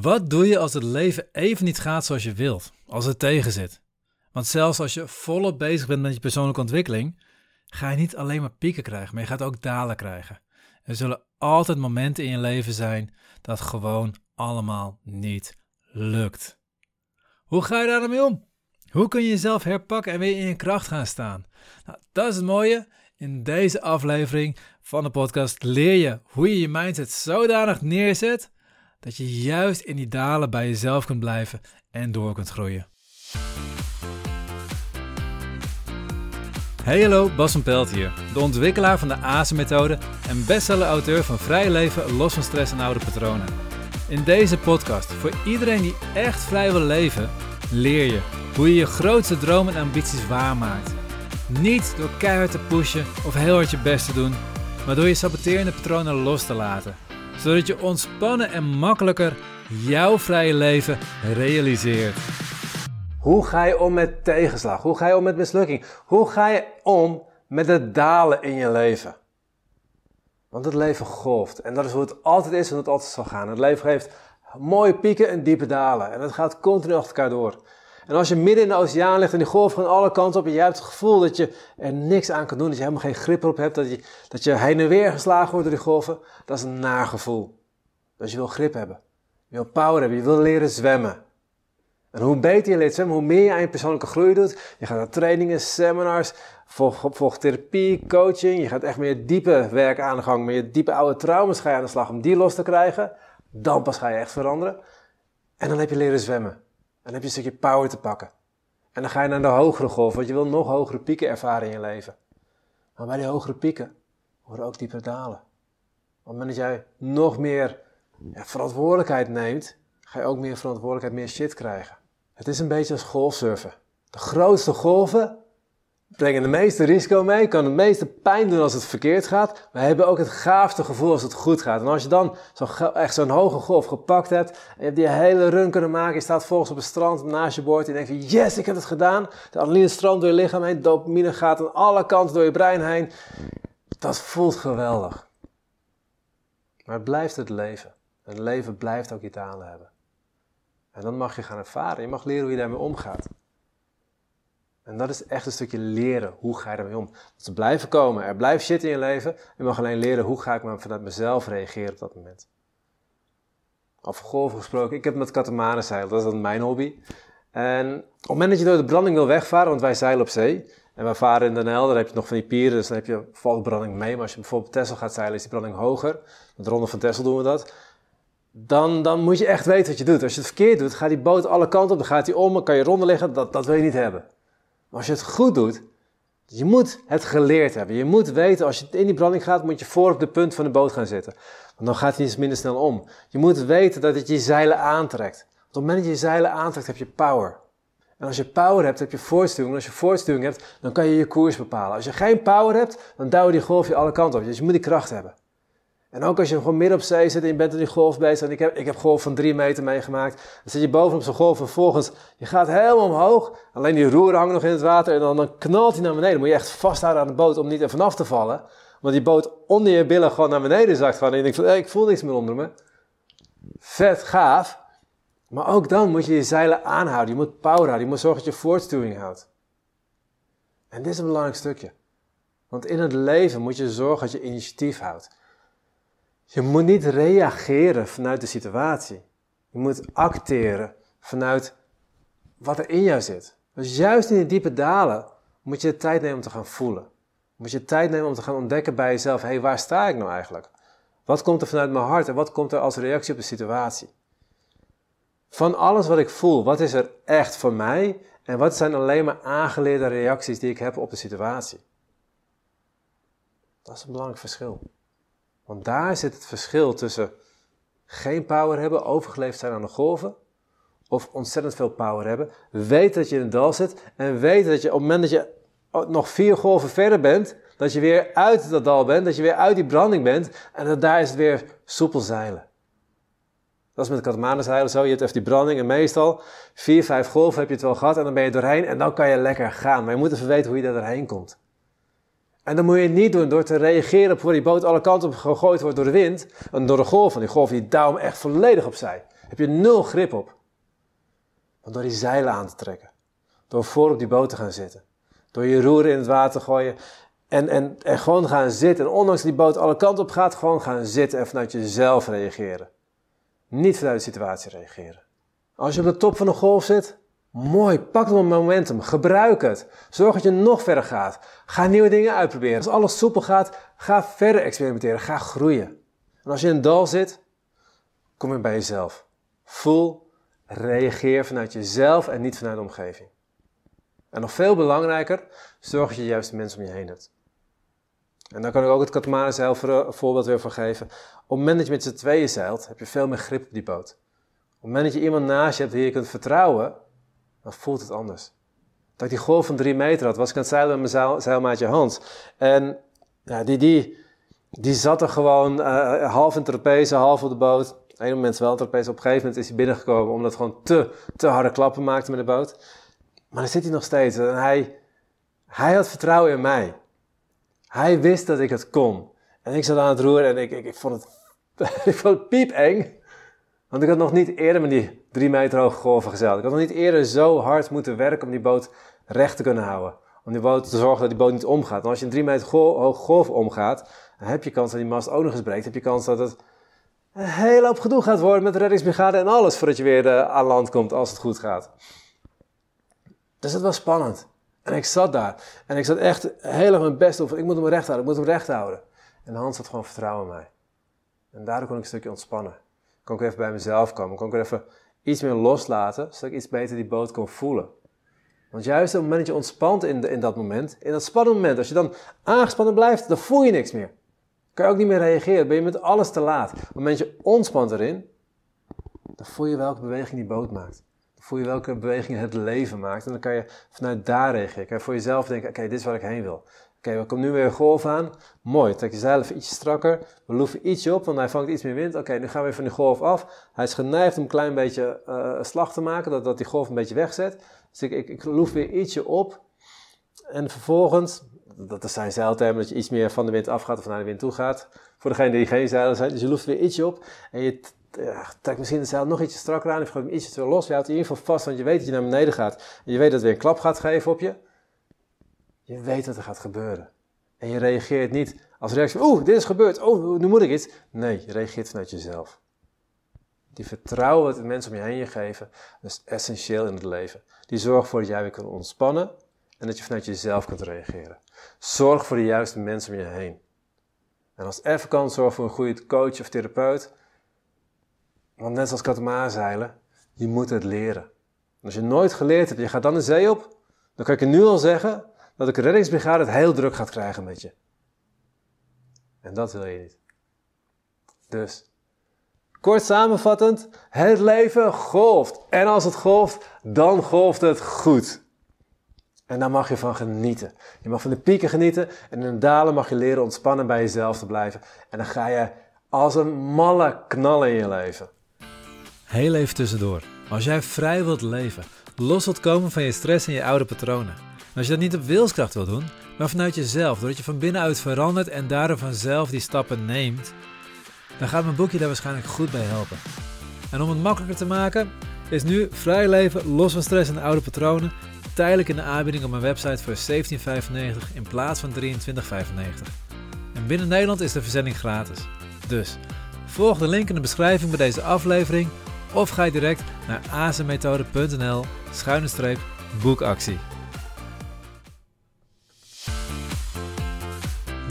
Wat doe je als het leven even niet gaat zoals je wilt, als het tegenzit? Want zelfs als je volop bezig bent met je persoonlijke ontwikkeling, ga je niet alleen maar pieken krijgen, maar je gaat ook dalen krijgen. Er zullen altijd momenten in je leven zijn dat gewoon allemaal niet lukt. Hoe ga je daarmee om? Hoe kun je jezelf herpakken en weer in je kracht gaan staan? Nou, dat is het mooie. In deze aflevering van de podcast leer je hoe je je mindset zodanig neerzet dat je juist in die dalen bij jezelf kunt blijven en door kunt groeien. Hey hallo, Bas van Pelt hier, de ontwikkelaar van de ASE-methode en bestseller-auteur van Vrij leven, los van stress en oude patronen. In deze podcast, voor iedereen die echt vrij wil leven, leer je hoe je je grootste dromen en ambities waarmaakt. Niet door keihard te pushen of heel hard je best te doen, maar door je saboterende patronen los te laten zodat je ontspannen en makkelijker jouw vrije leven realiseert. Hoe ga je om met tegenslag? Hoe ga je om met mislukking? Hoe ga je om met het dalen in je leven? Want het leven golft. En dat is hoe het altijd is en hoe het altijd zal gaan. Het leven heeft mooie pieken en diepe dalen. En het gaat continu achter elkaar door. En als je midden in de oceaan ligt en die golven gaan alle kanten op en je hebt het gevoel dat je er niks aan kan doen, dat je helemaal geen grip erop hebt, dat je, dat je heen en weer geslagen wordt door die golven, dat is een nagevoel. Dus je wil grip hebben. Je wil power hebben. Je wil leren zwemmen. En hoe beter je leert zwemmen, hoe meer je aan je persoonlijke groei doet. Je gaat naar trainingen, seminars, volgt therapie, coaching. Je gaat echt meer diepe werk aan je diepe oude trauma's ga je aan de slag om die los te krijgen. Dan pas ga je echt veranderen. En dan heb je leren zwemmen dan heb je een stukje power te pakken. En dan ga je naar de hogere golf, want je wil nog hogere pieken ervaren in je leven. Maar bij die hogere pieken horen ook dieper dalen. Op het moment dat jij nog meer verantwoordelijkheid neemt, ga je ook meer verantwoordelijkheid, meer shit krijgen. Het is een beetje als golfsurfen. De grootste golven brengen de meeste risico mee, kan het meeste pijn doen als het verkeerd gaat. Maar hebben ook het gaafste gevoel als het goed gaat. En als je dan zo, echt zo'n hoge golf gepakt hebt, en je hebt die hele run kunnen maken, je staat volgens op het strand naast je boord en je denkt van yes, ik heb het gedaan. De adrenaline stroomt door je lichaam heen, dopamine gaat aan alle kanten door je brein heen. Dat voelt geweldig. Maar het blijft het leven. Het leven blijft ook je aan hebben. En dan mag je gaan ervaren. Je mag leren hoe je daarmee omgaat. En dat is echt een stukje leren. Hoe ga je ermee om? Dat ze blijven komen. Er blijft shit in je leven. Je mag alleen leren hoe ga ik vanuit mezelf reageren op dat moment. Over golven gesproken. Ik heb met katamanen zeilen. Dat is dan mijn hobby. En op het moment dat je door de branding wil wegvaren, want wij zeilen op zee. En wij varen in de Nijl, daar heb je nog van die pieren, dus dan heb je branding mee. Maar als je bijvoorbeeld Tessel gaat zeilen, is die branding hoger. Met de ronde van Tessel doen we dat. Dan, dan moet je echt weten wat je doet. Als je het verkeerd doet, gaat die boot alle kanten op, dan gaat hij om, dan kan je ronden liggen. Dat, dat wil je niet hebben. Maar als je het goed doet, je moet het geleerd hebben. Je moet weten, als je in die branding gaat, moet je voor op de punt van de boot gaan zitten. Want dan gaat hij iets minder snel om. Je moet weten dat het je zeilen aantrekt. Want op het moment dat je je zeilen aantrekt, heb je power. En als je power hebt, heb je voortstuwing. En als je voortstuwing hebt, dan kan je je koers bepalen. Als je geen power hebt, dan duwen die golf je alle kanten op. Dus je moet die kracht hebben. En ook als je gewoon midden op zee zit en je bent in die golf bezig. En ik heb, ik heb golf van drie meter meegemaakt. Dan zit je bovenop zo'n golf en vervolgens, je gaat helemaal omhoog. Alleen die roer hangt nog in het water en dan, dan knalt hij naar beneden. Dan moet je echt vasthouden aan de boot om niet er vanaf te vallen. Want die boot onder je billen gewoon naar beneden zakt. Van, en denkt van, ik voel niks meer onder me. Vet gaaf. Maar ook dan moet je je zeilen aanhouden. Je moet power houden. Je moet zorgen dat je voortstuwing houdt. En dit is een belangrijk stukje. Want in het leven moet je zorgen dat je initiatief houdt. Je moet niet reageren vanuit de situatie. Je moet acteren vanuit wat er in jou zit. Dus juist in die diepe dalen moet je de tijd nemen om te gaan voelen. Moet je tijd nemen om te gaan ontdekken bij jezelf: hé, hey, waar sta ik nou eigenlijk? Wat komt er vanuit mijn hart en wat komt er als reactie op de situatie? Van alles wat ik voel, wat is er echt voor mij en wat zijn alleen maar aangeleerde reacties die ik heb op de situatie? Dat is een belangrijk verschil. Want daar zit het verschil tussen geen power hebben, overgeleefd zijn aan de golven, of ontzettend veel power hebben. Weet dat je in het dal zit en weet dat je op het moment dat je nog vier golven verder bent, dat je weer uit dat dal bent, dat je weer uit die branding bent en dat daar is het weer soepel zeilen. Dat is met de katamanen zo. Je hebt even die branding en meestal vier, vijf golven heb je het wel gehad en dan ben je doorheen en dan kan je lekker gaan. Maar je moet even weten hoe je daar doorheen komt. En dan moet je niet doen door te reageren op waar die boot alle kanten op gegooid wordt door de wind en door de golf. En die golf die duwt echt volledig opzij. Heb je nul grip op. Want door die zeilen aan te trekken. Door voor op die boot te gaan zitten. Door je roeren in het water te gooien. En, en, en gewoon gaan zitten. En ondanks dat die boot alle kanten op gaat, gewoon gaan zitten en vanuit jezelf reageren. Niet vanuit de situatie reageren. Als je op de top van een golf zit, mooi, pak dan momentum, gebruik het. Zorg dat je nog verder gaat. Ga nieuwe dingen uitproberen. Als alles soepel gaat, ga verder experimenteren, ga groeien. En als je in een dal zit, kom je bij jezelf. Voel, reageer vanuit jezelf en niet vanuit de omgeving. En nog veel belangrijker, zorg dat je de juiste mensen om je heen hebt. En dan kan ik ook het Katamaran zeil voorbeeld weer voor geven. Op het moment dat je met z'n tweeën zeilt, heb je veel meer grip op die boot. Op het moment dat je iemand naast je hebt die je kunt vertrouwen, dan voelt het anders. Dat ik die golf van drie meter had, was ik aan het zeilen met mijn zeilmaatje Hans. En ja, die, die, die zat er gewoon uh, half in trapeze, half op de boot. Op een moment wel trapeze. Op een gegeven moment is hij binnengekomen omdat het gewoon te, te harde klappen maakte met de boot. Maar dan zit hij nog steeds. En hij, hij had vertrouwen in mij. Hij wist dat ik het kon. En ik zat aan het roeren en ik, ik, ik vond het, ik vond het. Want ik had nog niet eerder met die drie meter hoge golven gezeild. Ik had nog niet eerder zo hard moeten werken om die boot recht te kunnen houden. Om die boot te zorgen dat die boot niet omgaat. Want als je een drie meter hoge golf omgaat, dan heb je kans dat die mast ook nog eens breekt. Dan heb je kans dat het een hele hoop gedoe gaat worden met de reddingsbrigade en alles voordat je weer eh, aan land komt als het goed gaat. Dus het was spannend. En ik zat daar. En ik zat echt heel erg mijn best op. Ik moet hem recht houden, ik moet hem recht houden. En Hans had gewoon vertrouwen in mij. En daardoor kon ik een stukje ontspannen. Kon ik even bij mezelf komen. Kon ik even iets meer loslaten, zodat ik iets beter die boot kon voelen. Want juist op het moment dat je ontspant in, de, in dat moment, in dat spannende moment, als je dan aangespannen blijft, dan voel je niks meer. Kan je ook niet meer reageren, ben je met alles te laat. Op het moment dat je ontspant erin, dan voel je welke beweging die boot maakt voel je welke bewegingen het leven maakt. En dan kan je vanuit daar reageren. Kan je voor jezelf denken, oké, dit is waar ik heen wil. Oké, we komen nu weer een golf aan. Mooi, trek jezelf iets strakker. We loeven ietsje op, want hij vangt iets meer wind. Oké, nu gaan we even van die golf af. Hij is geneigd om een klein beetje uh, slag te maken, dat, dat die golf een beetje wegzet. Dus ik, ik, ik loef weer ietsje op. En vervolgens, dat zijn zeiltermen, dat je iets meer van de wind afgaat of naar de wind toe gaat. Voor degene die geen zeilen zijn. Dus je loeft weer ietsje op en je ja, trek misschien de zeil nog ietsje strakker aan. Of gewoon ietsje te los. Je houdt in ieder geval vast, want je weet dat je naar beneden gaat. En je weet dat het weer een klap gaat geven op je. Je weet wat er gaat gebeuren. En je reageert niet als reactie, oeh, dit is gebeurd, oh, nu moet ik iets. Nee, je reageert vanuit jezelf. Die vertrouwen wat de mensen om je heen je geven, dat is essentieel in het leven. Die zorgt ervoor dat jij weer kunt ontspannen en dat je vanuit jezelf kunt reageren. Zorg voor de juiste mensen om je heen. En als het even kan, zorg voor een goede coach of therapeut want net zoals katamarzeilen, je moet het leren. als je nooit geleerd hebt, je gaat dan de zee op, dan kan ik je nu al zeggen dat de reddingsbrigade het heel druk gaat krijgen met je. En dat wil je niet. Dus, kort samenvattend, het leven golft. En als het golft, dan golft het goed. En daar mag je van genieten. Je mag van de pieken genieten en in de dalen mag je leren ontspannen bij jezelf te blijven. En dan ga je als een malle knallen in je leven. Heel even tussendoor. Als jij vrij wilt leven, los wilt komen van je stress en je oude patronen. Als je dat niet op wilskracht wilt doen, maar vanuit jezelf, doordat je van binnenuit verandert en daardoor vanzelf die stappen neemt, dan gaat mijn boekje daar waarschijnlijk goed bij helpen. En om het makkelijker te maken, is nu vrij leven, los van stress en oude patronen, tijdelijk in de aanbieding op mijn website voor 17,95 in plaats van 23,95. En binnen Nederland is de verzending gratis. Dus volg de link in de beschrijving bij deze aflevering of ga direct naar azenmethode.nl schuine streep boekactie.